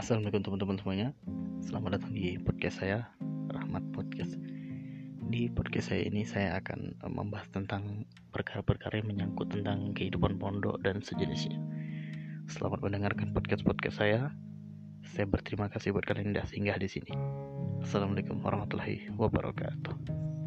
Assalamualaikum teman-teman semuanya. Selamat datang di podcast saya Rahmat Podcast. Di podcast saya ini saya akan eh, membahas tentang perkara-perkara yang menyangkut tentang kehidupan pondok dan sejenisnya. Selamat mendengarkan podcast-podcast saya. Saya berterima kasih buat kalian yang sudah singgah di sini. Assalamualaikum warahmatullahi wabarakatuh.